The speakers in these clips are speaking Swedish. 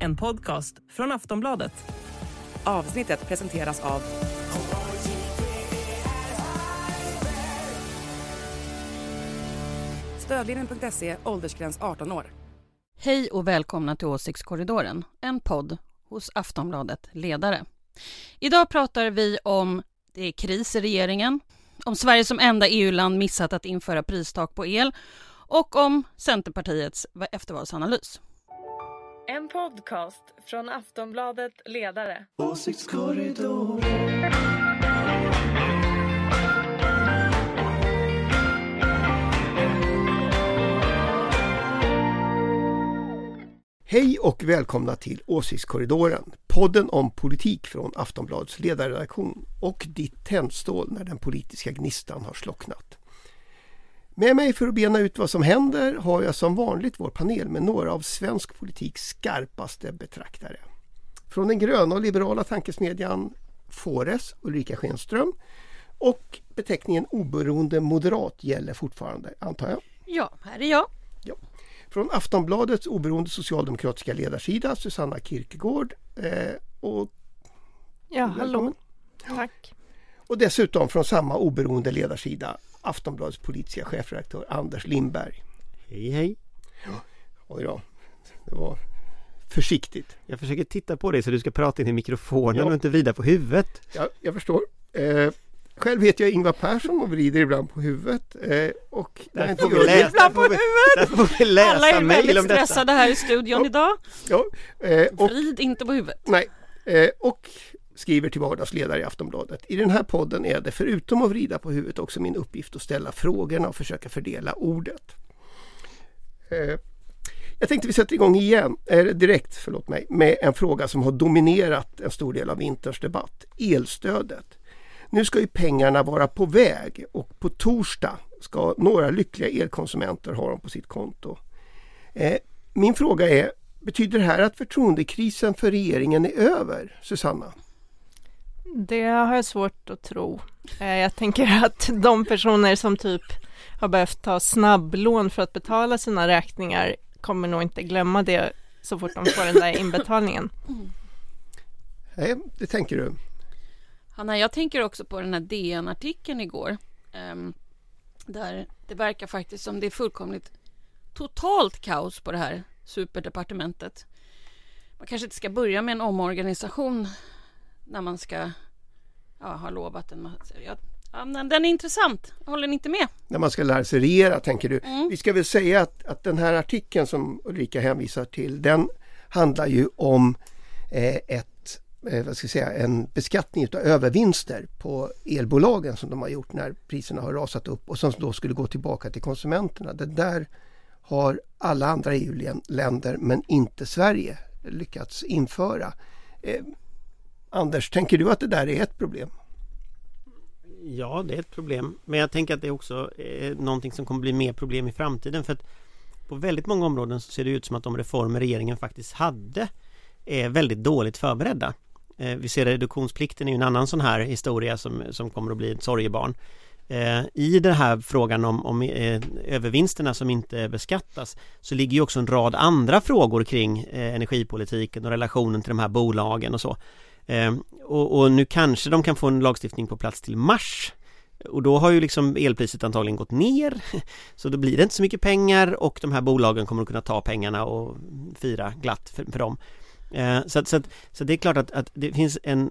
En podcast från Aftonbladet. Avsnittet presenteras av Stödlinjen.se, åldersgräns 18 år. Hej och välkomna till Åsiktskorridoren, en podd hos Aftonbladet Ledare. Idag pratar vi om det är kris i regeringen, om Sverige som enda EU-land missat att införa pristak på el och om Centerpartiets eftervalsanalys. En podcast från Aftonbladet Ledare. Hej och välkomna till Åsiktskorridoren, podden om politik från Aftonbladets ledarredaktion och ditt tändstål när den politiska gnistan har slocknat. Med mig för att bena ut vad som händer har jag som vanligt vår panel med några av svensk politiks skarpaste betraktare. Från den gröna och liberala tankesmedjan Fores, Ulrika Schenström och beteckningen oberoende moderat gäller fortfarande, antar jag. Ja, här är jag. Från Aftonbladets oberoende socialdemokratiska ledarsida Susanna Kierkegaard. Eh, och, Ja, hallå. välkommen. Tack. och dessutom från samma oberoende ledarsida Aftonbladets politiska chefredaktör Anders Lindberg. Hej hej! Oj då, det var försiktigt. Jag försöker titta på dig så du ska prata in i mikrofonen Ja. och inte vrida på huvudet. Ja, jag förstår. Eh, själv heter jag Ingvar Persson och vrider ibland på huvudet. Eh, och Där får vi läsa, där får vi, där får vi läsa Alla är väldigt detta. stressade här i studion Ja. idag. Ja, eh, och Vrid inte på huvudet. Nej, eh, och skriver till vardagsledare i Aftonbladet. I den här podden är det förutom att vrida på huvudet också min uppgift att ställa frågorna och försöka fördela ordet. Eh, jag tänkte vi sätter igång igen, eh, direkt förlåt mig, med en fråga som har dominerat en stor del av vinterns debatt. Elstödet. Nu ska ju pengarna vara på väg och på torsdag ska några lyckliga elkonsumenter ha dem på sitt konto. Eh, min fråga är, betyder det här att förtroendekrisen för regeringen är över, Susanna? Det har jag svårt att tro. Eh, Jag tänker att de personer som typ har behövt ta snabblån för att betala sina räkningar kommer nog inte glömma det så fort de får den där inbetalningen. Nej, det tänker du. Hanna, jag tänker också på den här DN-artikeln igår. ehm, där det verkar faktiskt som det är fullkomligt totalt kaos på det här superdepartementet. Man kanske inte ska börja med en omorganisation när man ska ja, ha lovat en massa... Ja, den är intressant. Håller ni inte med? När man ska lära sig regera, tänker du. Mm. Vi ska väl säga att, att den här artikeln som Ulrika hänvisar till, den handlar ju om eh, ett, eh, vad ska jag säga, en beskattning av övervinster på elbolagen som de har gjort när priserna har rasat upp och som då skulle gå tillbaka till konsumenterna. Det där har alla andra EU-länder men inte Sverige lyckats införa. Eh, Anders, tänker du att det där är ett problem? Ja, det är ett problem. Men jag tänker att det också är någonting som kommer bli mer problem i framtiden. För att på väldigt många områden så ser det ut som att de reformer regeringen faktiskt hade är väldigt dåligt förberedda. Eh, vi ser reduktionsplikten är ju en annan sån här historia som, som kommer att bli ett sorgebarn. Eh, I den här frågan om, om eh, övervinsterna som inte beskattas så ligger ju också en rad andra frågor kring energipolitiken och relationen till de här bolagen och så. Eh, och, och nu kanske de kan få en lagstiftning på plats till mars. Och då har ju liksom elpriset antagligen gått ner. Så då blir det inte så mycket pengar och de här bolagen kommer att kunna ta pengarna och fira glatt för, för dem. Eh, så, att, så, att, så det är klart att, att det finns en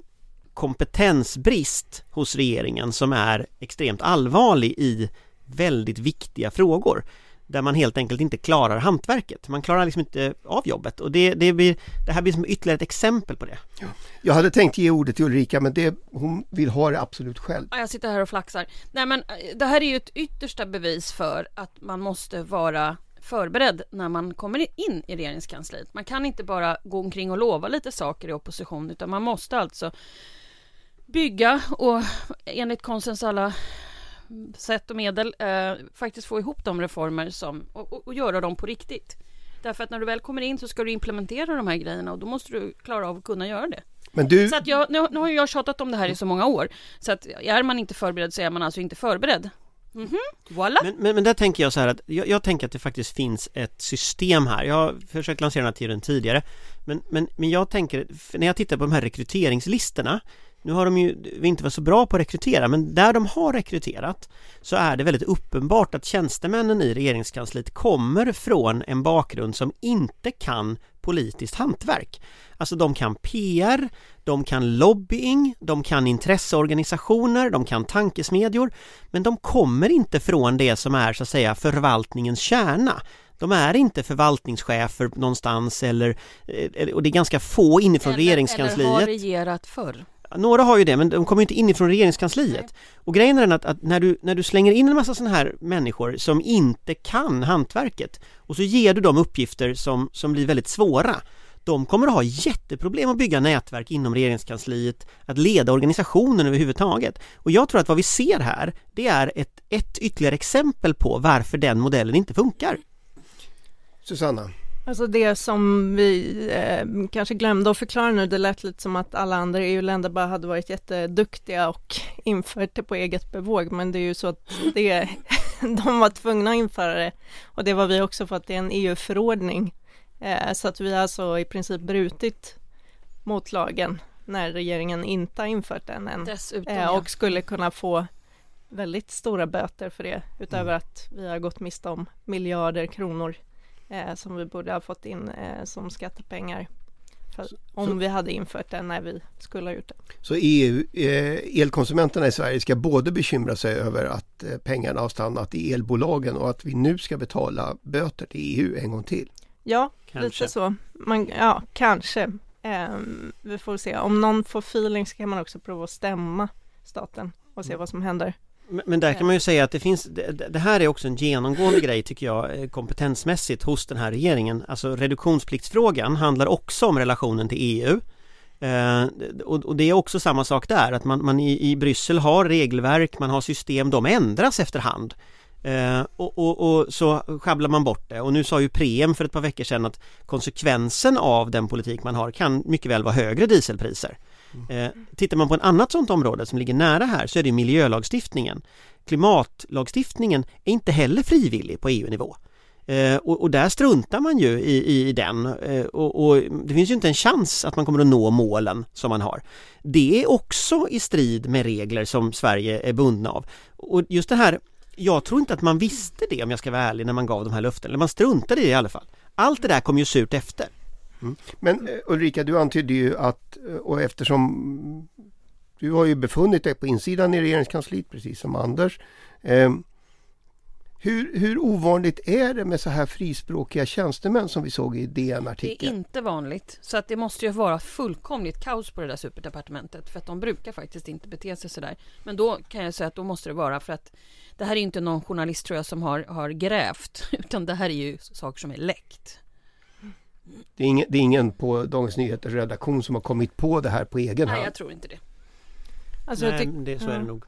kompetensbrist hos regeringen som är extremt allvarlig i väldigt viktiga frågor där man helt enkelt inte klarar hantverket. Man klarar liksom inte av jobbet och det, det, blir, det här blir som ytterligare ett exempel på det. Jag hade tänkt ge ordet till Ulrika men det, hon vill ha det absolut själv. Ja, jag sitter här och flaxar. Nej men eh, det här är ju ett yttersta bevis för att man måste vara förberedd när man kommer in i regeringskansliet. Man kan inte bara gå omkring och lova lite saker i opposition utan man måste alltså bygga och enligt konstens alla sätt och medel eh, faktiskt få ihop de reformer som och, och, och göra dem på riktigt. Därför att när du väl kommer in så ska du implementera de här grejerna och då måste du klara av att kunna göra det. Men du, Så att jag, nu, nu har jag tjatat om det här i så många år. Så att är man inte förberedd så är man alltså inte förberedd. Voilà! Men, men, men där tänker jag så här att jag, jag tänker att det faktiskt finns ett system här. Jag har försökt lansera den här teorin tidigare. Men, men, men jag tänker, när jag tittar på de här rekryteringslistorna nu har de ju inte varit så bra på att rekrytera men där de har rekryterat så är det väldigt uppenbart att tjänstemännen i regeringskansliet kommer från en bakgrund som inte kan politiskt hantverk. Alltså de kan PR, de kan lobbying, de kan intresseorganisationer, de kan tankesmedjor men de kommer inte från det som är så att säga förvaltningens kärna. De är inte förvaltningschefer någonstans eller eh, och det är ganska få inifrån regeringskansliet. Eller har regerat förr. Några har ju det men de kommer inte inifrån regeringskansliet. Och grejen är den att, att, när, du, när du slänger in en massa sådana här människor som inte kan hantverket och så ger du dem uppgifter som, som blir väldigt svåra de kommer att ha jätteproblem att bygga nätverk inom regeringskansliet, att leda organisationen överhuvudtaget. Och jag tror att vad vi ser här, det är ett, ett ytterligare exempel på varför den modellen inte funkar. Susanna? Alltså det som vi eh, kanske glömde att förklara nu, det lät lite som att alla andra EU-länder bara hade varit jätteduktiga och infört det på eget bevåg, men det är ju så att det, de var tvungna att införa det och det var vi också för att det är en EU-förordning. Eh, så att vi alltså i princip brutit mot lagen när regeringen inte har infört den än Dessutom, eh, och skulle kunna få väldigt stora böter för det utöver Mm. att vi har gått miste om miljarder kronor eh, som vi borde ha fått in eh, som skattepengar för, om så- vi hade infört det när vi skulle ha gjort det. Så EU, eh, elkonsumenterna i Sverige ska både bekymra sig över att eh, pengarna har stannat i elbolagen och att vi nu ska betala böter till EU en gång till. Ja, Kanske. lite så. Man, ja, kanske. Ehm, vi får se. Om någon får feeling så kan man också prova att stämma staten och se vad som händer. Men där kan man ju säga att det finns, det, här är också en genomgående grej tycker jag eh, kompetensmässigt hos den här regeringen. Alltså reduktionspliktsfrågan handlar också om relationen till EU. Eh, och, och det är också samma sak där, att man, man i, i Bryssel har regelverk, man har system, de ändras efterhand. Eh, och, och, och så sjabblar man bort det och nu sa ju Preem för ett par veckor sedan att konsekvensen av den politik man har kan mycket väl vara högre dieselpriser. Eh, tittar man på ett annat sådant område som ligger nära här så är det miljölagstiftningen. Klimatlagstiftningen är inte heller frivillig på EU-nivå. Eh, och, och där struntar man ju i, i den eh, och, och det finns ju inte en chans att man kommer att nå målen som man har. Det är också i strid med regler som Sverige är bundna av. Och just det här, jag tror inte att man visste det om jag ska vara ärlig när man gav de här löftena, eller man struntade i det i alla fall. Allt det där kom ju surt efter. Men eh, Ulrika, du antydde ju att, eh, och eftersom du har ju befunnit dig på insidan i regeringskansliet precis som Anders. Eh, hur, hur ovanligt är det med så här frispråkiga tjänstemän som vi såg i Det är DN-artikeln? inte vanligt, så att det måste ju vara fullkomligt kaos på det där superdepartementet för att de brukar faktiskt inte bete sig sådär. Men då kan jag säga att då måste det vara för att det här är inte någon journalist tror jag som har, har grävt utan det här är ju saker som är läckt. Det är, ingen, det är ingen på Dagens Nyheters redaktion som har kommit på det här på egen Nej, hand. jag tror inte det. Alltså, Nej, det, så är ja. det nog.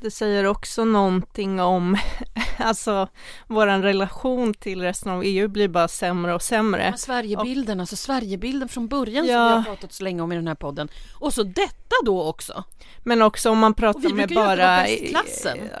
Det säger också någonting om, alltså våran relation till resten av EU blir bara sämre och sämre. Men Sverigebilden, alltså Sverigebilden från början som Ja. vi har pratat så länge om i den här podden. Och så detta då också. Men också om man Och pratar vi med brukar ju inte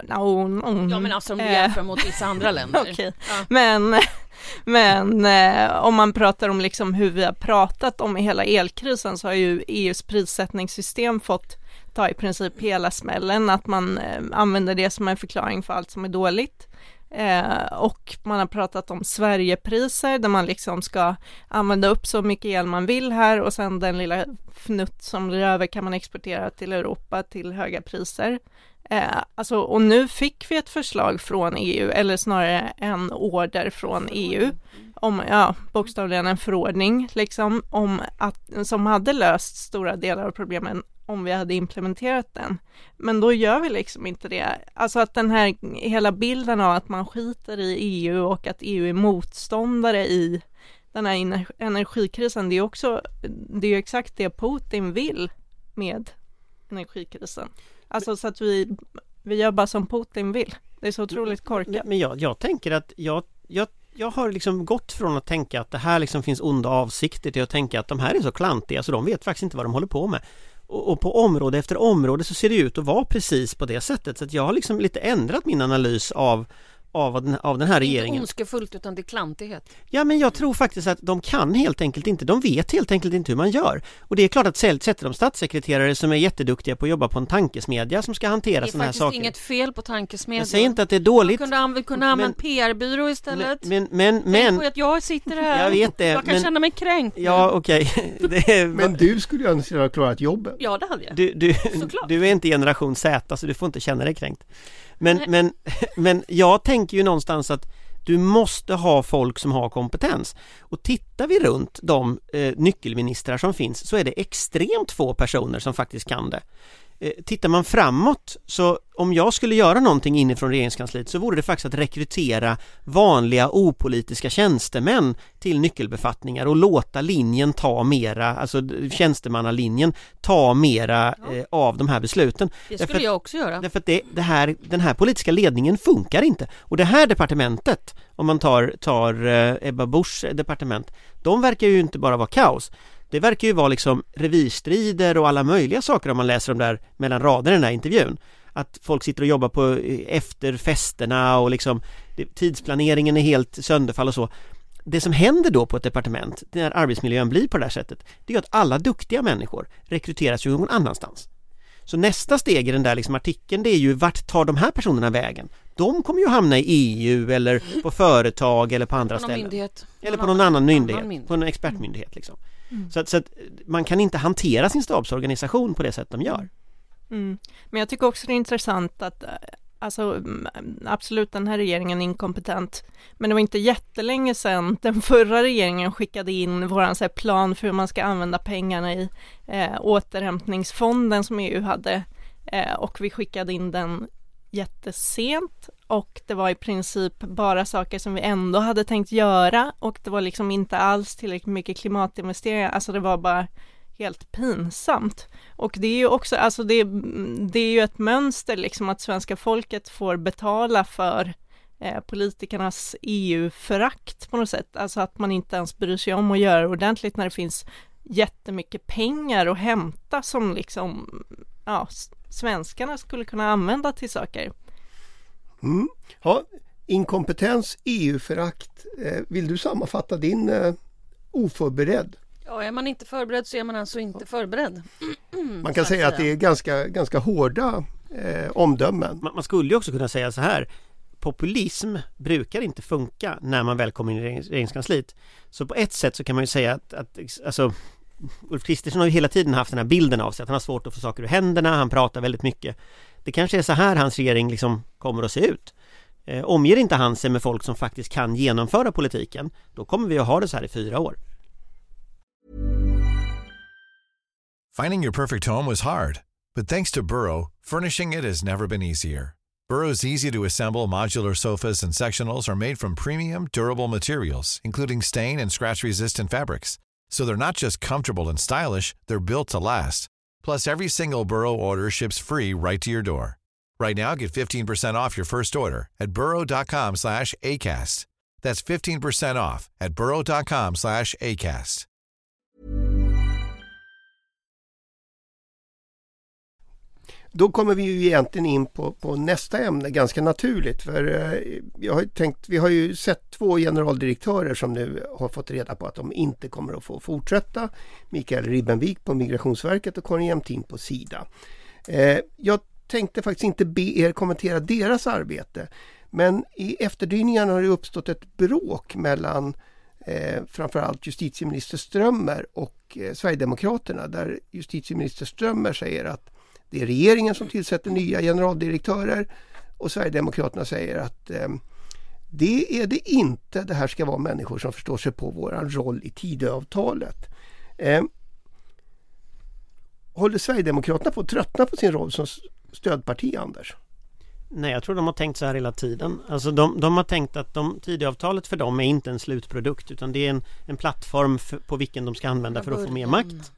bara... Eh, no, no. Ja men alltså om du jämför mot vissa andra länder. Okej, Ja. men, men eh, om man pratar om liksom hur vi har pratat om hela elkrisen så har ju EUs prissättningssystem fått ta i princip hela smällen, att man eh, använder det som en förklaring för allt som är dåligt. Eh, och man har pratat om Sverigepriser där man liksom ska använda upp så mycket el man vill här och sen den lilla fnutt som blir över kan man exportera till Europa till höga priser. Eh, alltså, och nu fick vi ett förslag från EU, eller snarare en order från EU, om, ja, bokstavligen en förordning, liksom, om att, som hade löst stora delar av problemen om vi hade implementerat den. Men då gör vi liksom inte det. Alltså att den här hela bilden av att man skiter i EU och att EU är motståndare i den här energikrisen, det är också, det är ju exakt det Putin vill med energikrisen. Alltså så att vi, vi gör bara som Putin vill. Det är så otroligt korkat. Men- jag, jag tänker att jag, jag, jag har liksom gått från att tänka att det här liksom finns onda avsikter till att tänka att de här är så klantiga så de vet faktiskt inte vad de håller på med. Och, och, på område efter område så ser det ut att vara precis på det sättet så att jag har liksom lite ändrat min analys av av den, av den här regeringen. Inte ondskefullt utan det är klantighet. Ja men jag tror faktiskt att de kan helt enkelt inte, de vet helt enkelt inte hur man gör. Och det är klart att sätter de statssekreterare som är jätteduktiga på att jobba på en tankesmedja som ska hantera sådana här saker. Det är faktiskt inget fel på tankesmedjan. Jag säger inte att det är dåligt. Man kunde, anv kunde använda PR-byrå istället. Men, men, men, Tänk på att jag sitter här. Jag vet det. Jag kan men, känna mig kränkt. Ja okej. Okay. men du skulle ju önska ha klarat jobbet. Ja det hade jag. Du, du, du är inte generation Z så du får inte känna dig kränkt. Men, men, men jag tänker ju någonstans att du måste ha folk som har kompetens. Och tittar vi runt de eh, nyckelministrar som finns så är det extremt få personer som faktiskt kan det. Eh, tittar man framåt så om jag skulle göra någonting inifrån regeringskansliet så vore det faktiskt att rekrytera vanliga opolitiska tjänstemän till nyckelbefattningar och låta linjen ta mera, alltså tjänstemannalinjen ta mera ja. eh, av de här besluten. Det skulle därför, jag också göra. Därför att det, det, här, den här politiska ledningen funkar inte och det här departementet, om man tar, tar eh, Ebba Buschs departement, de verkar ju inte bara vara kaos det verkar ju vara liksom revirstrider och alla möjliga saker om man läser de där mellan raderna i den här intervjun. Att folk sitter och jobbar på efter festerna och liksom tidsplaneringen är helt sönderfall och så. Det som händer då på ett departement när arbetsmiljön blir på det här sättet det är att alla duktiga människor rekryteras ju någon annanstans. Så nästa steg i den där liksom artikeln det är ju vart tar de här personerna vägen? De kommer ju hamna i EU eller på företag eller på andra på ställen. Eller på någon annan myndighet, på en expertmyndighet liksom. Mm. Så, att, så, att, man kan inte hantera sin stabsorganisation på det sätt de gör. Mm. mm. Men jag tycker också det är intressant att eh, Alltså mm, absolut, den här regeringen är inkompetent. Men det var inte jättelänge sedan den förra regeringen skickade in våran så här, plan för hur man ska använda pengarna i eh, återhämtningsfonden som EU hade. Eh, och vi skickade in den jättesent och det var i princip bara saker som vi ändå hade tänkt göra och det var liksom inte alls tillräckligt mycket klimatinvesteringar, alltså det var bara helt pinsamt. Och det är ju också, alltså det, det är ju ett mönster liksom att svenska folket får betala för eh, politikernas EU-förakt på något sätt, alltså att man inte ens bryr sig om att göra det ordentligt när det finns jättemycket pengar att hämta som liksom, ja, svenskarna skulle kunna använda till saker. Mm. Ja, inkompetens, EU-förakt. Eh, vill du sammanfatta din eh, oförberedd? Ja, är man inte förberedd så är man alltså inte förberedd. Man kan säga att det är ganska, ganska hårda eh, omdömen. Man, man skulle ju också kunna säga så här populism brukar inte funka när man väl kommer in i regeringskansliet. Så på ett sätt så kan man ju säga att, att alltså, Ulf Kristersson har ju hela tiden haft den här bilden av sig att han har svårt att få saker ur händerna, han pratar väldigt mycket. Det kanske är så här hans regering liksom kommer att se ut. Eh, omger inte han sig med folk som faktiskt kan genomföra politiken, då kommer vi att ha det så här i fyra år. Finding your perfect home was hard, but thanks to Burrow, furnishing it has never been easier. Burrow's easy to assemble modular sofas and sectionals are made from premium, durable materials, including stain and scratch resistant fabrics. So they're not just comfortable and stylish, they're built to last. Plus, every single Burrow order ships free right to your door. Right now, get 15% off your first order at burrow.com slash ACAST. That's 15% off at burrow.com slash ACAST. Då kommer vi ju egentligen in på, på nästa ämne ganska naturligt. För eh, jag har tänkt, vi har ju sett två generaldirektörer som nu har fått reda på att de inte kommer att få fortsätta. Mikael Ribbenvik på Migrationsverket och Karin Jämtin på Sida. Eh, jag tänkte faktiskt inte be er kommentera deras arbete. Men i efterdyningarna har det uppstått ett bråk mellan eh, framförallt justitieminister Strömmer och eh, Sverigedemokraterna där justitieminister Strömmer säger att det är regeringen som tillsätter nya generaldirektörer och Sverigedemokraterna säger att eh, det är det inte. Det här ska vara människor som förstår sig på vår roll i Tidöavtalet. Eh, håller Sverigedemokraterna på att tröttna på sin roll som stödparti, Anders? Nej, jag tror de har tänkt så här hela tiden. Alltså de, de har tänkt att de, Tidöavtalet för dem är inte en slutprodukt utan det är en, en plattform för, på vilken de ska använda för att få mer makt.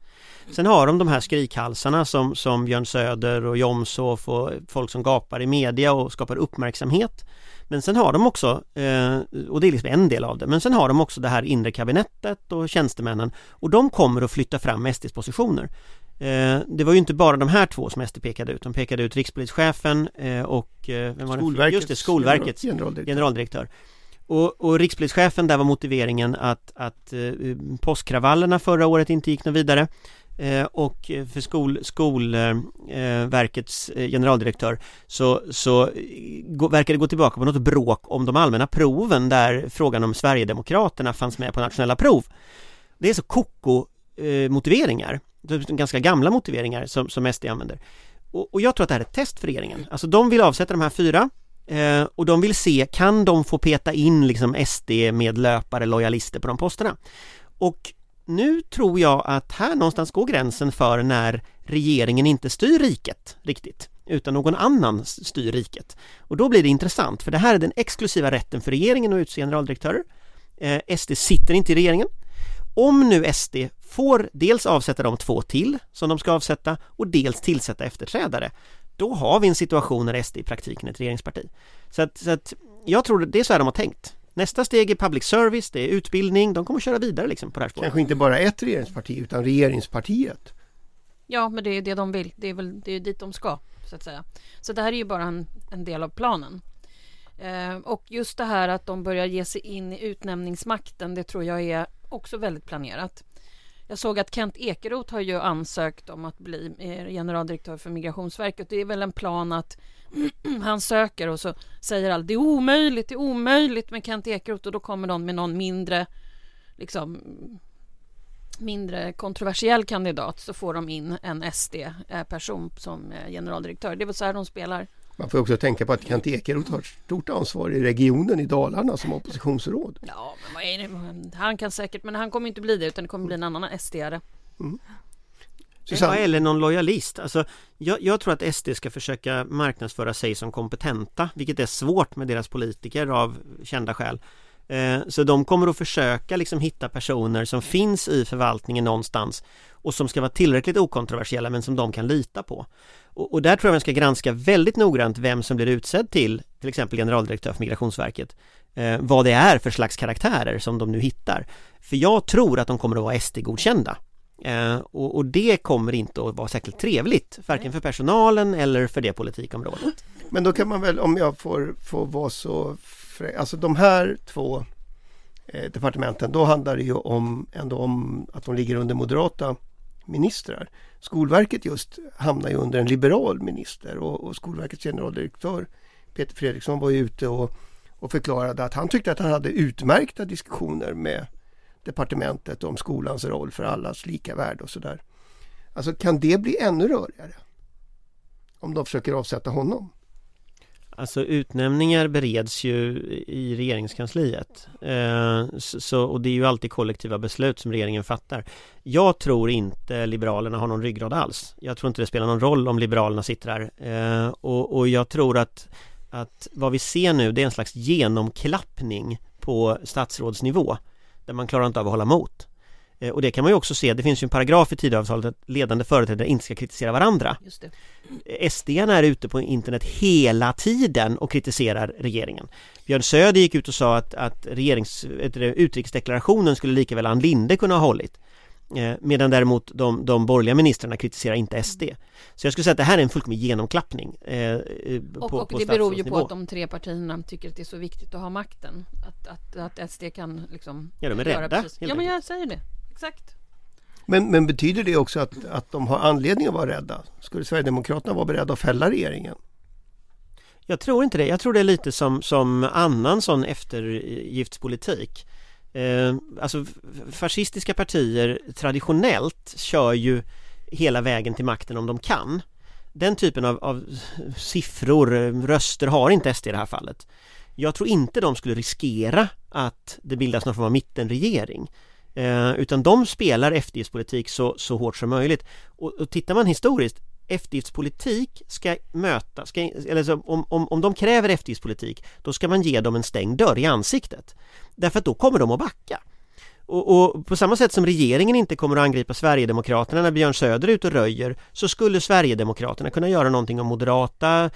Sen har de de här skrikhalsarna som, som Björn Söder och Jomshof och folk som gapar i media och skapar uppmärksamhet. Men sen har de också, eh, och det är liksom en del av det, men sen har de också det här inre kabinettet och tjänstemännen och de kommer att flytta fram SDs positioner. Eh, det var ju inte bara de här två som SD pekade ut. De pekade ut rikspolischefen eh, och vem var? Skolverkets, Just det, Skolverkets generaldirektör. generaldirektör. Och, och rikspolischefen, där var motiveringen att, att eh, påskkravallerna förra året inte gick något vidare. Eh, och för skol, Skolverkets eh, eh, generaldirektör så, så verkar det gå tillbaka på något bråk om de allmänna proven där frågan om Sverigedemokraterna fanns med på nationella prov. Det är så koko-motiveringar, ganska gamla motiveringar som, som SD använder. Och, och jag tror att det här är ett test för regeringen. Alltså de vill avsätta de här fyra Eh, och de vill se, kan de få peta in liksom SD-medlöpare, lojalister på de posterna? Och nu tror jag att här någonstans går gränsen för när regeringen inte styr riket riktigt utan någon annan styr riket. Och då blir det intressant för det här är den exklusiva rätten för regeringen att utse generaldirektörer. Eh, SD sitter inte i regeringen. Om nu SD får dels avsätta de två till som de ska avsätta och dels tillsätta efterträdare då har vi en situation när SD i praktiken är ett regeringsparti. Så att, så att jag tror det är så här de har tänkt. Nästa steg är public service, det är utbildning, de kommer att köra vidare liksom på det här spåret. Kanske inte bara ett regeringsparti utan regeringspartiet. Ja, men det är det de vill. Det är väl det är dit de ska, så att säga. Så det här är ju bara en, en del av planen. Eh, och just det här att de börjar ge sig in i utnämningsmakten, det tror jag är också väldigt planerat. Jag såg att Kent Ekeroth har ju ansökt om att bli eh, generaldirektör för Migrationsverket. Det är väl en plan att han söker och så säger alla det är omöjligt, det är omöjligt med Kent Ekeroth och då kommer de med någon mindre liksom mindre kontroversiell kandidat så får de in en SD-person som eh, generaldirektör. Det är väl så här de spelar. Man får också tänka på att Kent Ekeroth har stort ansvar i regionen i Dalarna som oppositionsråd. Ja, men han kan säkert, men han kommer inte bli det utan det kommer bli en annan SD-are. Mm. Ja, eller någon lojalist. Alltså, jag, jag, tror att SD ska försöka marknadsföra sig som kompetenta, vilket är svårt med deras politiker av kända skäl. Eh, så de kommer att försöka liksom hitta personer som finns i förvaltningen någonstans och som ska vara tillräckligt okontroversiella men som de kan lita på. Och, och, där tror jag man ska granska väldigt noggrant vem som blir utsedd till till exempel generaldirektör för Migrationsverket. Eh, vad det är för slags karaktärer som de nu hittar. För jag tror att de kommer att vara SD-godkända. Eh, och, och, det kommer inte att vara särskilt trevligt, varken för personalen eller för det politikområdet. Men då kan man väl, om jag får, får vara så alltså de här två eh, departementen, då handlar det ju om, ändå om att de ligger under moderata ministrar. Skolverket just hamnar ju under en liberal minister och, och Skolverkets generaldirektör Peter Fredriksson var ju ute och, och förklarade att han tyckte att han hade utmärkta diskussioner med departementet om skolans roll för allas lika värde och sådär. Alltså kan det bli ännu rörigare? Om de försöker avsätta honom? Alltså utnämningar bereds ju i regeringskansliet. Eh, så, och det är ju alltid kollektiva beslut som regeringen fattar. Jag tror inte Liberalerna har någon ryggrad alls. Jag tror inte det spelar någon roll om Liberalerna sitter här. Eh, och, och jag tror att, att vad vi ser nu det är en slags genomklappning på statsrådsnivå Där man klarar inte av att hålla emot och det kan man ju också se, det finns ju en paragraf i Tidöavtalet att ledande företrädare inte ska kritisera varandra. Just det. Eh, SD är ute på internet hela tiden och kritiserar regeringen. Björn Söder gick ut och sa att, att regerings, utrikesdeklarationen skulle lika väl Ann Linde kunna ha hållit. Eh, medan däremot de, de borgerliga ministrarna kritiserar inte SD. Så jag skulle säga att det här är en fullkomlig genomklappning. Eh, och, på, och på det beror ju på att de tre partierna tycker att det är så viktigt att ha makten. Att, att, att SD kan liksom... Ja, de är rädda. Ja, men jag säger det. Exakt. Men, men betyder det också att, att de har anledning att vara rädda? Skulle Sverigedemokraterna vara beredda att fälla regeringen? Jag tror inte det. Jag tror det är lite som, som annan sån eftergiftspolitik. Eh, alltså fascistiska partier traditionellt kör ju hela vägen till makten om de kan. Den typen av, av siffror, röster har inte SD i det här fallet. Jag tror inte de skulle riskera att det bildas någon form av mittenregering. Eh, utan de spelar eftergiftspolitik så, så hårt som möjligt. Och, och tittar man historiskt eftergiftspolitik ska möta, ska, eller så, om, om, om de kräver eftergiftspolitik då ska man ge dem en stängd dörr i ansiktet. Därför att då kommer de att backa. Och, och, på samma sätt som regeringen inte kommer att angripa Sverigedemokraterna när Björn Söder är ute och röjer så skulle Sverigedemokraterna kunna göra någonting om moderata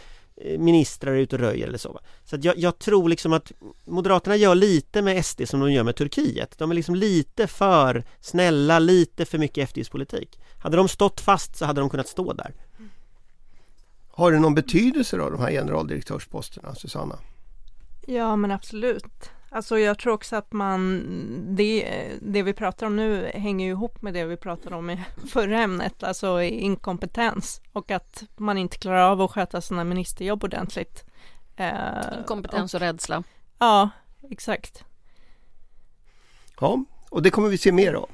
ministrar är ute och röjer eller så. Va? Så att jag, jag tror liksom att Moderaterna gör lite med SD som de gör med Turkiet. De är liksom lite för snälla, lite för mycket eftergiftspolitik. Hade de stått fast så hade de kunnat stå där. Har det någon betydelse då, de här generaldirektörsposterna, Susanna? Ja men absolut. Alltså jag tror också att man, det, det vi pratar om nu hänger ju ihop med det vi pratade om i förra ämnet, alltså inkompetens och att man inte klarar av att sköta sina ministerjobb ordentligt. Eh, Kompetens och, och rädsla. Ja, exakt. Ja, och det kommer vi se mer av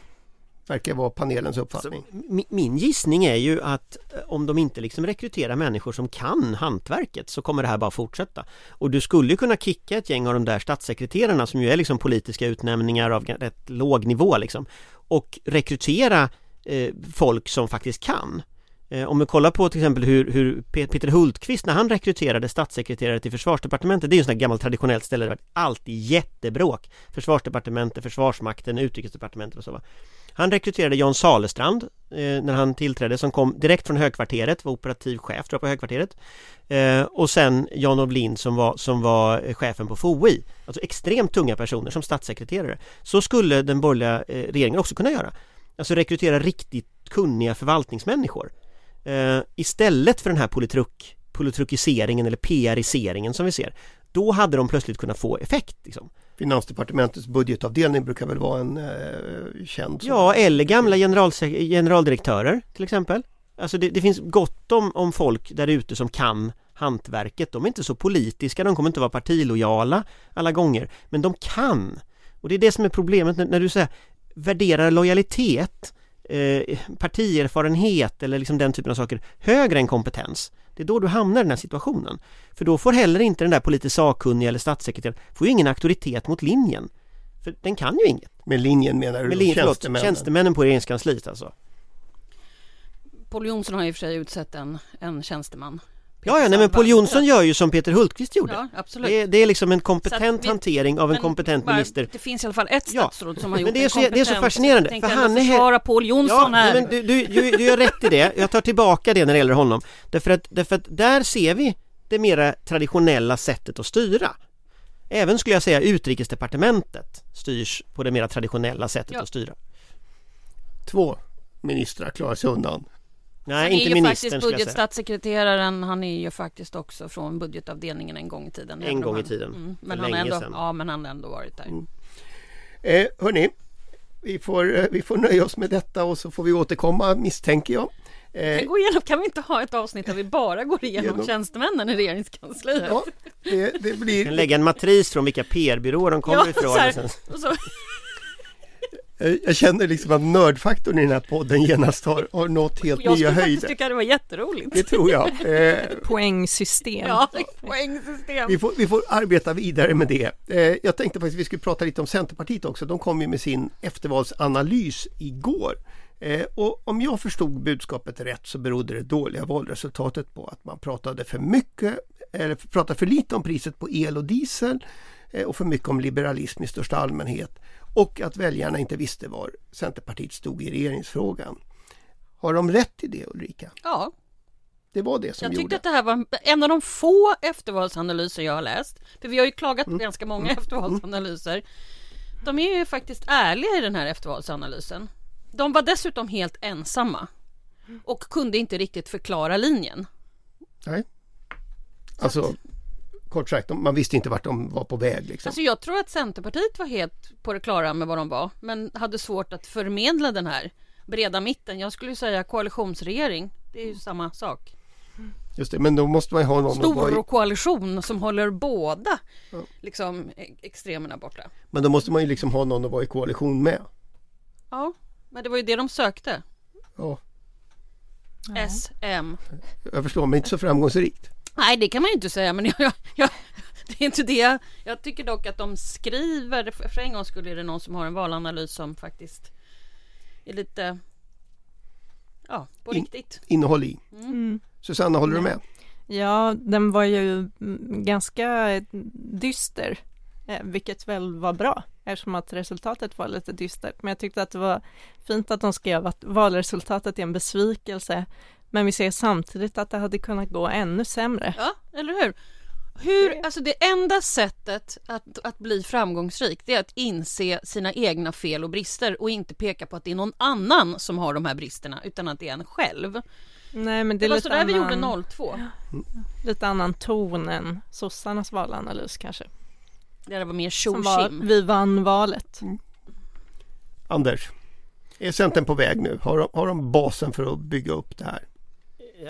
verkar vara panelens uppfattning. Alltså, min gissning är ju att eh, om de inte liksom rekryterar människor som kan hantverket så kommer det här bara fortsätta. Och du skulle kunna kicka ett gäng av de där statssekreterarna som ju är liksom politiska utnämningar av rätt låg nivå liksom och rekrytera eh, folk som faktiskt kan. Eh, om vi kollar på till exempel hur, hur, Peter Hultqvist när han rekryterade statssekreterare till försvarsdepartementet Det är ju sådant gammalt traditionellt ställe där det alltid jättebråk Försvarsdepartementet, Försvarsmakten, Utrikesdepartementet och så va. Han rekryterade Jan Salestrand eh, när han tillträdde som kom direkt från högkvarteret, var operativ chef tror jag på högkvarteret. Eh, och sen Jan Lind som var, som var eh, chefen på FOI. Alltså extremt tunga personer som statssekreterare. Så skulle den borgerliga eh, regeringen också kunna göra. Alltså rekrytera riktigt kunniga förvaltningsmänniskor. Eh, istället för den här politruk, politrukiseringen eller PR-iseringen som vi ser. Då hade de plötsligt kunnat få effekt. Liksom. Finansdepartementets budgetavdelning brukar väl vara en eh, känd Ja, eller gamla general, generaldirektörer till exempel. Alltså det, det finns gott om, om folk där ute som kan hantverket. De är inte så politiska, de kommer inte vara partilojala alla gånger, men de kan. Och det är det som är problemet när, när du säger värderar lojalitet, eh, partierfarenhet eller liksom den typen av saker högre än kompetens. Det är då du hamnar i den här situationen. För då får heller inte den där politiskt sakkunniga eller statssekreteraren, får ju ingen auktoritet mot linjen. För den kan ju inget. Med linjen menar du Med linjen, tjänstemännen? tjänstemännen på regeringskansliet alltså. Paul Jonsson har i och för sig utsett en, en tjänsteman Ja, ja, nej, men Paul Jonsson gör ju som Peter Hultqvist gjorde. Ja, absolut. Det, det är liksom en kompetent vi, hantering av en kompetent bara, minister. Det finns i alla fall ett statsråd ja, som har gjort men det är så, Det är så fascinerande. För han är försvara Paul Jonsson ja, här. Men du, du, du, du gör rätt i det. Jag tar tillbaka det när det gäller honom. Därför att, därför att där ser vi det mera traditionella sättet att styra. Även skulle jag säga utrikesdepartementet styrs på det mera traditionella sättet ja. att styra. Två ministrar klarar sig undan. Nej, han inte är ju faktiskt budgetstatssekreteraren, han är ju faktiskt också från budgetavdelningen en gång i tiden. En gång i tiden, mm, men han ändå, sedan. Ja, men han har ändå varit där. Mm. Eh, hörni, vi får, eh, vi får nöja oss med detta och så får vi återkomma misstänker jag. Eh, kan, gå igenom, kan vi inte ha ett avsnitt där vi bara går igenom genom... tjänstemännen i regeringskansliet? Ja, det, det blir... kan lägga en matris från vilka PR-byråer de kommer ja, ifrån. Så här, och så jag känner liksom att nördfaktorn i den här podden genast har, har nått helt nya höjder. Jag skulle faktiskt tycka det var jätteroligt. Det tror jag. Eh, poängsystem. Ja, poängsystem. Vi får, vi får arbeta vidare med det. Eh, jag tänkte faktiskt att vi skulle prata lite om Centerpartiet också. De kom ju med sin eftervalsanalys igår. Eh, och om jag förstod budskapet rätt så berodde det dåliga valresultatet på att man pratade för mycket eller pratade för lite om priset på el och diesel eh, och för mycket om liberalism i största allmänhet och att väljarna inte visste var Centerpartiet stod i regeringsfrågan. Har de rätt i det Ulrika? Ja. Det var det som jag gjorde... tyckte att det här var en av de få eftervalsanalyser jag har läst. För vi har ju klagat på mm. ganska många mm. eftervalsanalyser. De är ju faktiskt ärliga i den här eftervalsanalysen. De var dessutom helt ensamma. Och kunde inte riktigt förklara linjen. Nej. Alltså, kort sagt, man visste inte vart de var på väg. Liksom. Alltså jag tror att Centerpartiet var helt på det klara med vad de var, men hade svårt att förmedla den här breda mitten. Jag skulle säga koalitionsregering, det är ju samma sak. Just det, men då måste man ha någon Stor i... koalition som håller båda ja. liksom, extremerna borta. Men då måste man ju liksom ha någon att vara i koalition med. Ja, men det var ju det de sökte. Ja. S, M. Jag förstår, men inte så framgångsrikt. Nej, det kan man ju inte säga, men jag, jag, jag, det är inte det. Jag tycker dock att de skriver, för en gång skulle det någon som har en valanalys som faktiskt är lite, ja, på In, riktigt. Innehåll i. Mm. Susanna, håller du med? Ja, den var ju ganska dyster, eh, vilket väl var bra eftersom att resultatet var lite dystert. Men jag tyckte att det var fint att de skrev att valresultatet är en besvikelse Men vi ser samtidigt att det hade kunnat gå ännu sämre. Ja, eller hur? Hur, alltså det enda sättet att, att bli framgångsrik det är att inse sina egna fel och brister och inte peka på att det är någon annan som har de här bristerna utan att det är en själv. Nej, men det, Det var lite så där vi annan, gjorde 02. lite annan ton än sossarnas valanalys kanske. Där det var mer tjo vi vann valet. Anders, är Centern på väg nu? Har de, har de basen för att bygga upp det här?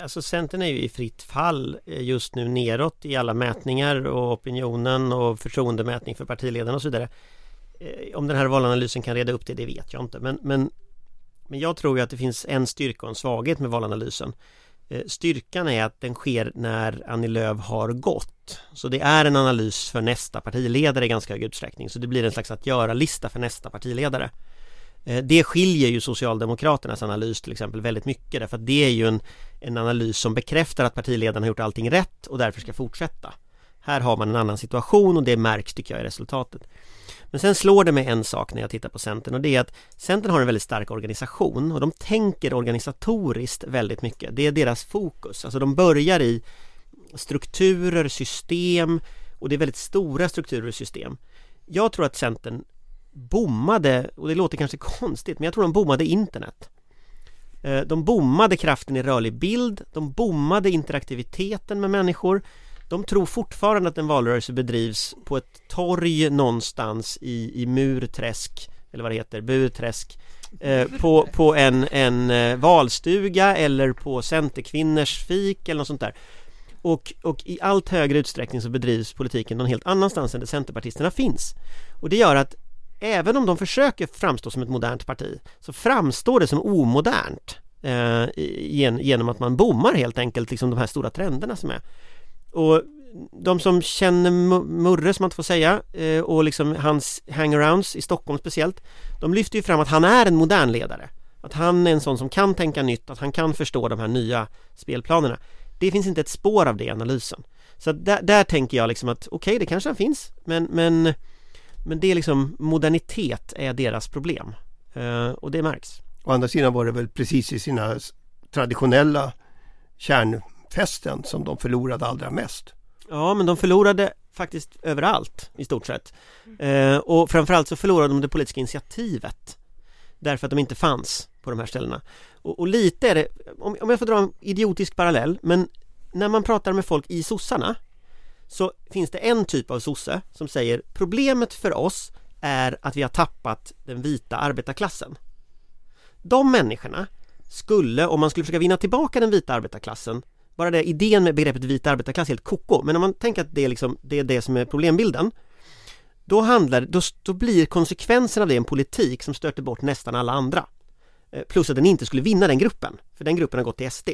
Alltså Centern är ju i fritt fall eh, just nu neråt i alla mätningar och opinionen och förtroendemätning för partiledarna och så vidare. Eh, om den här valanalysen kan reda upp det, det vet jag inte. Men, men, men jag tror ju att det finns en styrka och en svaghet med valanalysen. Eh, styrkan är att den sker när Annie Lööf har gått. Så det är en analys för nästa partiledare i ganska hög utsträckning. Så det blir en slags att göra-lista för nästa partiledare. Eh, det skiljer ju Socialdemokraternas analys till exempel väldigt mycket därför att det är ju en, en analys som bekräftar att partiledarna har gjort allting rätt och därför ska fortsätta. Här har man en annan situation och det märks tycker jag i resultatet. Men sen slår det mig en sak när jag tittar på Centern och det är att Centern har en väldigt stark organisation och de tänker organisatoriskt väldigt mycket. Det är deras fokus. Alltså de börjar i strukturer, system och det är väldigt stora strukturer och system. Jag tror att Centern bommade, och det låter kanske konstigt, men jag tror de bommade internet. Eh, de bommade kraften i rörlig bild, de bommade interaktiviteten med människor. De tror fortfarande att en valrörelse bedrivs på ett torg någonstans i, i Murträsk, eller vad det heter, Burträsk, eh, på, på en, en eh, valstuga eller på Centerkvinnors fik eller något sånt där. Och, och i allt högre utsträckning så bedrivs politiken någon helt annanstans än där Centerpartisterna finns. Och det gör att även om de försöker framstå som ett modernt parti så framstår det som omodernt eh, gen, genom att man bommar helt enkelt liksom de här stora trenderna som är. Och de som känner Murre som man inte får säga eh, och liksom hans hangarounds i Stockholm speciellt de lyfter ju fram att han är en modern ledare. Att han är en sån som kan tänka nytt, att han kan förstå de här nya spelplanerna. Det finns inte ett spår av det i analysen. Så att där, där tänker jag liksom att okej, det kanske finns, men, men men det är liksom modernitet är deras problem Eh, och det märks. Å andra sidan var det väl precis i sina traditionella kärnfästen som de förlorade allra mest. Ja, men de förlorade faktiskt överallt i stort sett. Eh, och framförallt så förlorade de det politiska initiativet därför att de inte fanns på de här ställena. Och, och lite är det, om, om jag får dra en idiotisk parallell, men när man pratar med folk i sossarna så finns det en typ av sosse som säger problemet för oss är att vi har tappat den vita arbetarklassen. De människorna skulle, om man skulle försöka vinna tillbaka den vita arbetarklassen bara det idén med begreppet vit arbetarklass är helt koko men om man tänker att det är, liksom, det är det som är problembilden då, handlar, då, då blir konsekvensen av det en politik som stöter bort nästan alla andra eh, plus att den inte skulle vinna den gruppen för den gruppen har gått till SD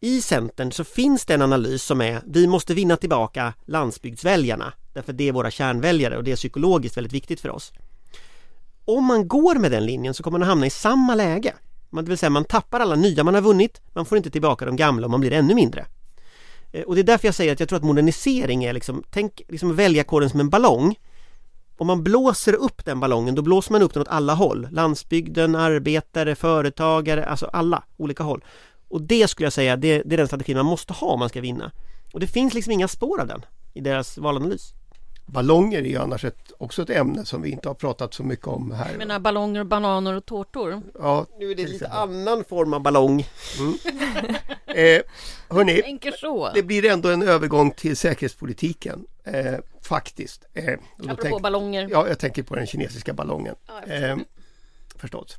i Centern så finns det en analys som är vi måste vinna tillbaka landsbygdsväljarna därför det är våra kärnväljare och det är psykologiskt väldigt viktigt för oss. Om man går med den linjen så kommer man att hamna i samma läge. Det vill säga man tappar alla nya man har vunnit, man får inte tillbaka de gamla och man blir ännu mindre. Eh, och det är därför jag säger att jag tror att modernisering är liksom, tänk liksom väljarkåren som en ballong. Om man blåser upp den ballongen, då blåser man upp den åt alla håll. Landsbygden, arbetare, företagare, alltså alla olika håll. Och det skulle jag säga, det, det är den strategin man måste ha om man ska vinna. Och det finns liksom inga spår av den i deras valanalys. Ballonger är ju annars ett, också ett ämne som vi inte har pratat så mycket om här. Jag menar ballonger, bananer och tårtor. Ja, Nu är det till lite annan form av ballong. Eh, hörni, det blir ändå en övergång till säkerhetspolitiken. Eh, faktiskt. Eh, Apropå tänk- ballonger. Ja, jag tänker på den kinesiska ballongen. Eh, förstås.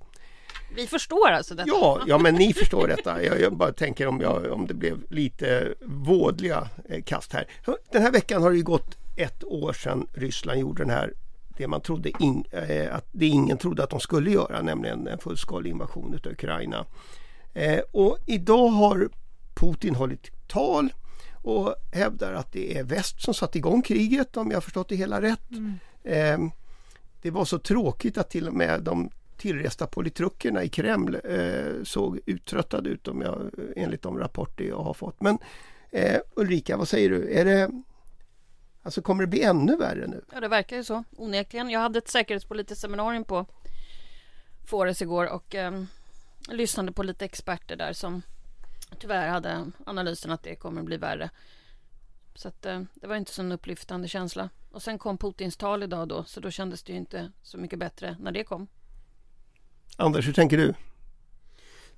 Vi förstår alltså detta. Ja, ja, men ni förstår detta. Jag, jag bara tänker om, jag, om det blev lite vådliga eh, kast här. Den här veckan har det ju gått ett år sedan Ryssland gjorde den här det man trodde in, eh, att det ingen trodde att de skulle göra, nämligen en fullskalig invasion utav Ukraina. Eh, och idag har Putin hållit tal och hävdar att det är väst som satt igång kriget om jag förstått det hela rätt. Eh, det var så tråkigt att till och med de tillresta politrukerna i Kreml eh, såg uttröttade ut om jag, eh, enligt de rapporter jag har fått. Men eh, Ulrika, vad säger du? Är det, alltså kommer det bli ännu värre nu? Ja, det verkar ju så, onekligen. Jag hade ett säkerhetspolitiskt seminarium på Fores igår och eh, lyssnade på lite experter där som tyvärr hade analysen att det kommer att bli värre. Så att, eh, det var inte så en upplyftande känsla. Och sen kom Putins tal idag då, så då kändes det ju inte så mycket bättre när det kom. Anders, hur tänker du?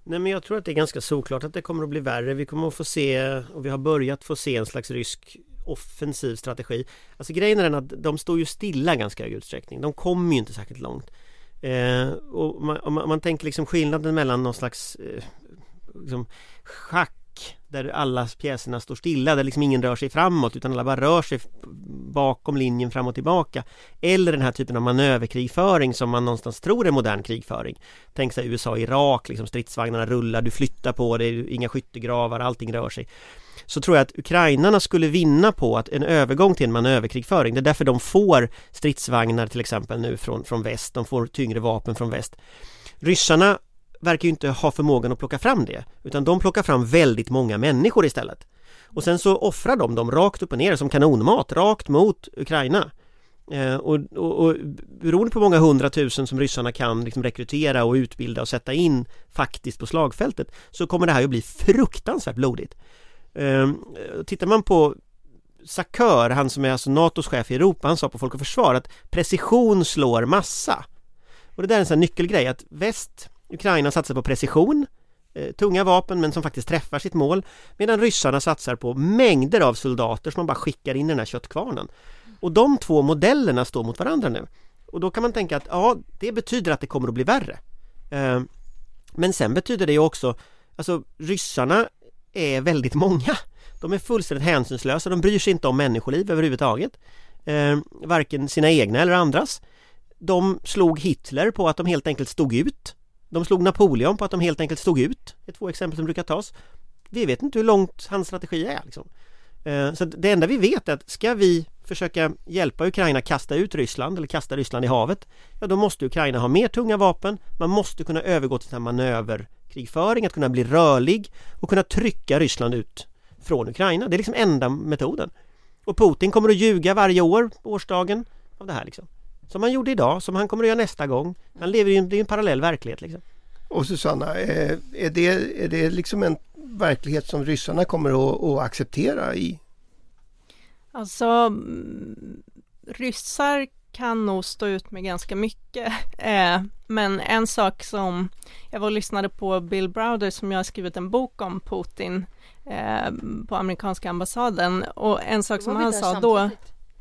Nej men jag tror att det är ganska såklart att det kommer att bli värre. Vi kommer att få se och vi har börjat få se en slags rysk offensiv strategi. Alltså grejen är den att de står ju stilla ganska hög utsträckning. De kommer ju inte särskilt långt. Eh, och man, om man, om man tänker liksom skillnaden mellan någon slags eh, liksom schack där alla pjäserna står stilla, där liksom ingen rör sig framåt utan alla bara rör sig bakom linjen fram och tillbaka. Eller den här typen av manöverkrigföring som man någonstans tror är modern krigföring. Tänk sig USA Irak, liksom stridsvagnarna rullar, du flyttar på dig, inga skyttegravar, allting rör sig. Så tror jag att ukrainarna skulle vinna på att en övergång till en manöverkrigföring. Det är därför de får stridsvagnar till exempel nu från, från väst, de får tyngre vapen från väst. Ryssarna verkar ju inte ha förmågan att plocka fram det utan de plockar fram väldigt många människor istället. Och sen så offrar de dem rakt upp och ner som kanonmat, rakt mot Ukraina. Eh, och, och, och beroende på hur många hundratusen som ryssarna kan liksom rekrytera och utbilda och sätta in faktiskt på slagfältet så kommer det här att bli fruktansvärt blodigt. Eh, tittar man på Sakör, han som är alltså NATOs chef i Europa, han sa på Folk och Försvar att precision slår massa. Och det där är en sån här nyckelgrej att väst Ukraina satsar på precision, eh, tunga vapen men som faktiskt träffar sitt mål medan ryssarna satsar på mängder av soldater som man bara skickar in i den här köttkvarnen. Och de två modellerna står mot varandra nu. Och då kan man tänka att ja, det betyder att det kommer att bli värre. Eh, men sen betyder det ju också, alltså ryssarna är väldigt många. De är fullständigt hänsynslösa, de bryr sig inte om människoliv överhuvudtaget. Eh, varken sina egna eller andras. De slog Hitler på att de helt enkelt stod ut. De slog Napoleon på att de helt enkelt stod ut. Det är två exempel som brukar tas. Vi vet inte hur långt hans strategi är. Liksom. Eh, så det enda vi vet är att ska vi försöka hjälpa Ukraina kasta ut Ryssland eller kasta Ryssland i havet Ja då måste Ukraina ha mer tunga vapen Man måste kunna övergå till en manöverkrigföring, att kunna bli rörlig och kunna trycka Ryssland ut från Ukraina. Det är liksom enda metoden. Och Putin kommer att ljuga varje år på årsdagen av det här liksom. Som han gjorde idag, som han kommer att göra nästa gång. Han lever i en, en parallell verklighet. Liksom. Och Susanna, är, är, det, är det liksom en verklighet som ryssarna kommer att, att acceptera i? Alltså, mm, ryssar kan nog stå ut med ganska mycket. Eh, men en sak som, jag var och lyssnade på Bill Browder som jag har skrivit en bok om Putin eh, på amerikanska ambassaden och en sak som han sa då,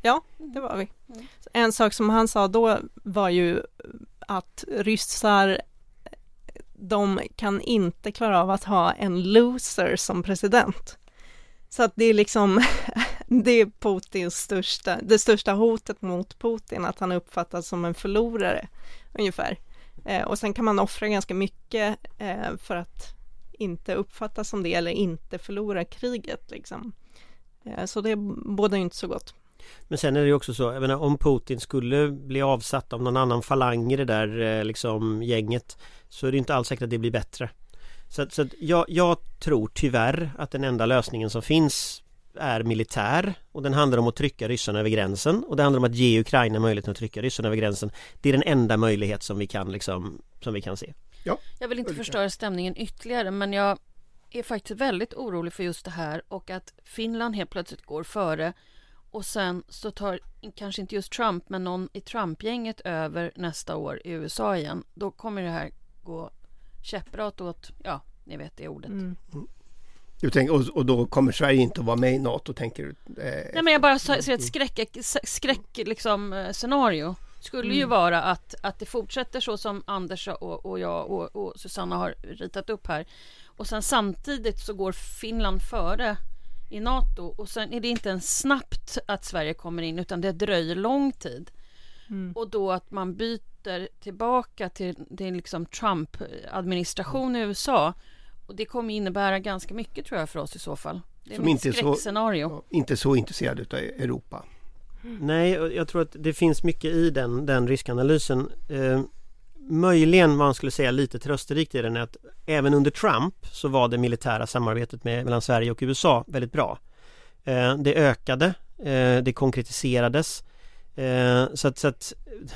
ja det var vi. Mm. En sak som han sa då var ju att ryssar de kan inte klara av att ha en loser som president. Så att det är liksom, det är Putins största, det största hotet mot Putin, att han uppfattas som en förlorare, ungefär. Eh, och sen kan man offra ganska mycket eh, för att inte uppfattas som det, eller inte förlora kriget liksom. Eh, så det båda inte så gott. Men sen är det ju också så, jag menar, om Putin skulle bli avsatt av någon annan falang i det där eh, liksom gänget Så är det inte alls säkert att det blir bättre Så, så jag, jag tror tyvärr att den enda lösningen som finns är militär och den handlar om att trycka ryssarna över gränsen och det handlar om att ge Ukraina möjligheten att trycka ryssarna över gränsen. Det är den enda möjlighet som vi kan liksom, som vi kan se. Ja. Jag vill inte förstöra stämningen ytterligare men jag är faktiskt väldigt orolig för just det här och att Finland helt plötsligt går före och sen så tar kanske inte just Trump men någon i Trump-gänget över nästa år i USA igen. Då kommer det här gå käpprätt åt, ja, ni vet det ordet. Mm. Du tänker, och, och, då kommer Sverige inte att vara med i NATO tänker du? Eh, Nej men jag bara ser ett skräck, skräck liksom, eh, scenario skulle mm. ju vara att, att det fortsätter så som Anders och, och jag och, och Susanna har ritat upp här. Och sen samtidigt så går Finland före i NATO och sen är det inte ens snabbt att Sverige kommer in utan det dröjer lång tid. Mm. Och då att man byter tillbaka till, till liksom Trump-administration i USA och det kommer innebära ganska mycket tror jag för oss i så fall. Det är Som inte skräckscenario. Så, inte så intresserad utav Europa. Mm. Nej, jag tror att det finns mycket i den, den riskanalysen. Eh, möjligen vad man skulle säga lite trösterikt i den är att även under Trump så var det militära samarbetet med, mellan Sverige och USA väldigt bra. Eh, det ökade, eh, det konkretiserades. Eh, så, att, så att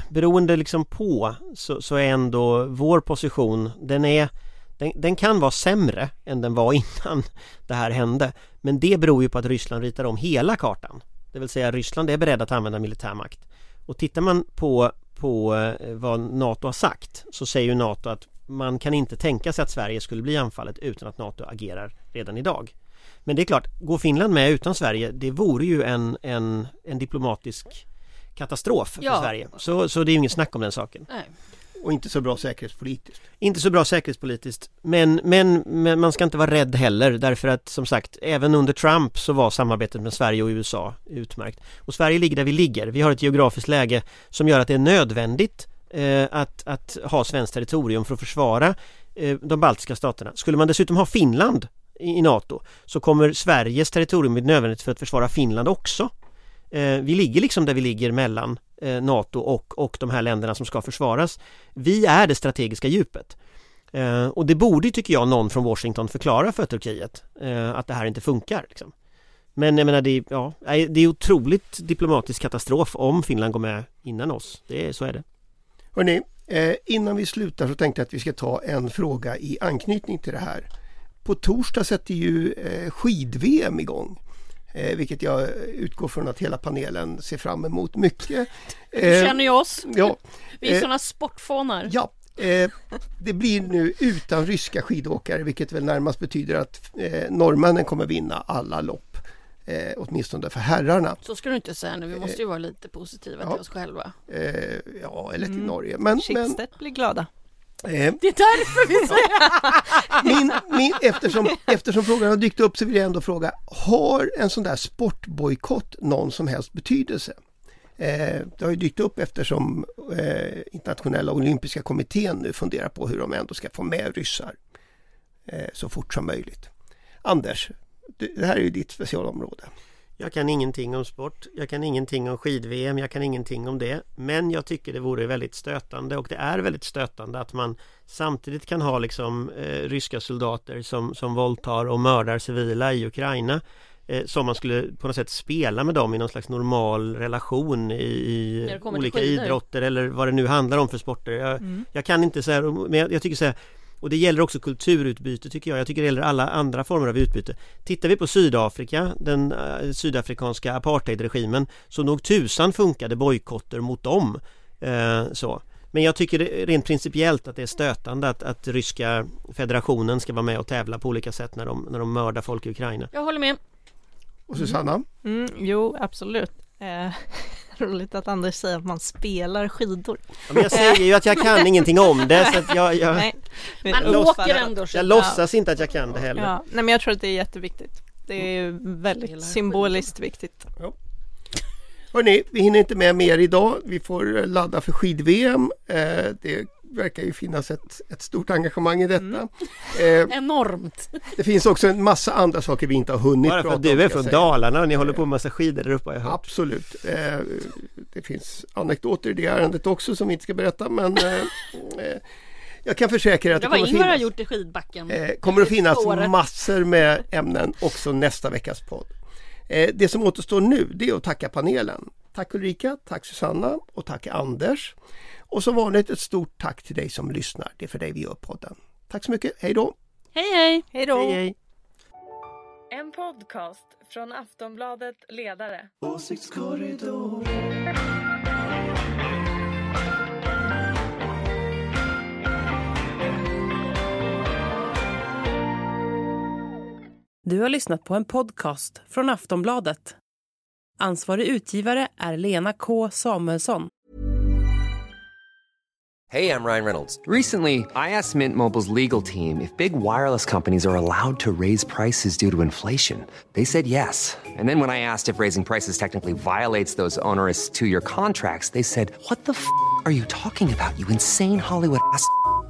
beroende liksom på så, så är ändå vår position, den är den, den kan vara sämre än den var innan det här hände. Men det beror ju på att Ryssland ritar om hela kartan. Det vill säga Ryssland är beredd att använda militärmakt. Och tittar man på, på eh, vad NATO har sagt så säger ju NATO att man kan inte tänka sig att Sverige skulle bli anfallet utan att NATO agerar redan idag. Men det är klart, går Finland med utan Sverige, det vore ju en, en, en diplomatisk katastrof för Ja. Sverige. Så, så det är ju inget snack om den saken. Nej. Och inte så bra säkerhetspolitiskt. Inte så bra säkerhetspolitiskt men, men, men man ska inte vara rädd heller därför att som sagt även under Trump så var samarbetet med Sverige och USA utmärkt. Och Sverige ligger där vi ligger. Vi har ett geografiskt läge som gör att det är nödvändigt eh, att, att ha svenskt territorium för att försvara eh, de baltiska staterna. Skulle man dessutom ha Finland i, i NATO så kommer Sveriges territorium bli nödvändigt för att försvara Finland också. Eh, vi ligger liksom där vi ligger mellan Eh, NATO och, och de här länderna som ska försvaras. Vi är det strategiska djupet. Eh, och det borde, tycker jag, någon från Washington förklara för Turkiet eh, att det här inte funkar. Liksom. Men jag menar, det är, ja, det är otroligt diplomatisk katastrof om Finland går med innan oss. Det så är det. Hörrni, eh, innan vi slutar så tänkte jag att vi ska ta en fråga i anknytning till det här. På torsdag sätter ju eh, skid-VM igång. Eh, vilket jag utgår från att hela panelen ser fram emot mycket. Du känner ju oss. ja, Vi är eh, sådana sportfånar. Ja, eh, det blir nu utan ryska skidåkare vilket väl närmast betyder att eh, norrmännen kommer vinna alla lopp. Eh, åtminstone för herrarna. Så ska du inte säga nu, vi måste ju vara lite positiva ja. till oss själva. Eh, ja, eller till Mm. Norge. Men, men Schibsted blir glada. Eh, Det är därför vi säger min, min, eftersom, eftersom frågan har dykt upp så vill jag ändå fråga, har en sån där sportbojkott någon som helst betydelse? Eh, det har ju dykt upp eftersom eh, internationella olympiska kommittén nu funderar på hur de ändå ska få med ryssar eh, så fort som möjligt. Anders, det här är ju ditt specialområde. Jag kan ingenting om sport, jag kan ingenting om skid-VM, jag kan ingenting om det. Men jag tycker det vore väldigt stötande och det är väldigt stötande att man samtidigt kan ha liksom eh, ryska soldater som, som våldtar och mördar civila i Ukraina. Eh, som man skulle på något sätt spela med dem i någon slags normal relation i, i olika idrotter eller vad det nu handlar om för sporter. Jag, Mm. jag kan inte säga, men jag, jag tycker så här och det gäller också kulturutbyte tycker jag. Jag tycker det gäller alla andra former av utbyte. Tittar vi på Sydafrika, den eh, sydafrikanska apartheidregimen, så nog tusan funkade bojkotter mot dem. Eh, så. Men jag tycker rent principiellt att det är stötande att, att ryska federationen ska vara med och tävla på olika sätt när de, när de mördar folk i Ukraina. Jag håller med. Och Susanna? Mm, jo, absolut. Eh, roligt att Anders säger att man spelar skidor. Ja, men jag säger ju att jag kan ingenting om det så att jag, jag, Nej, men Man låtsas- åker ändå skidor. jag låtsas inte att jag kan det heller. Ja, nej, men jag tror att det är jätteviktigt. Det är Gillar väldigt symboliskt viktigt. Hörrni, vi hinner inte med mer idag. Vi får ladda för skid-VM. Eh, det verkar ju finnas ett, ett stort engagemang i detta. Mm. Eh, Enormt. det finns också en massa andra saker vi inte har hunnit Bara för prata att du om, är från säga. Dalarna och ni håller på med massa skidor där uppe har jag hört. Absolut. Eh, det finns anekdoter i det ärendet också som vi inte ska berätta men eh, eh, jag kan försäkra er att Det det kommer, Ingvar har finnas, gjort i skidbacken. eh, kommer att finnas Spåret. massor med ämnen också nästa veckas podd. Eh, det som återstår nu det är att tacka panelen. Tack Ulrika, tack Susanna och tack Anders. Och som vanligt ett stort tack till dig som lyssnar. Det är för dig vi gör podden. Tack så mycket, hej då! Hej hej! Hej då! Hej, hej. En podcast från Aftonbladet Ledare. Du har lyssnat på en podcast från Aftonbladet. Ansvarig utgivare är Lena K Samuelsson. Hey, I'm Ryan Reynolds. Recently, I asked Mint Mobile's legal team if big wireless companies are allowed to raise prices due to inflation. They said yes. And then when I asked if raising prices technically violates those onerous two year contracts, they said, What the f are you talking about, you insane Hollywood ass?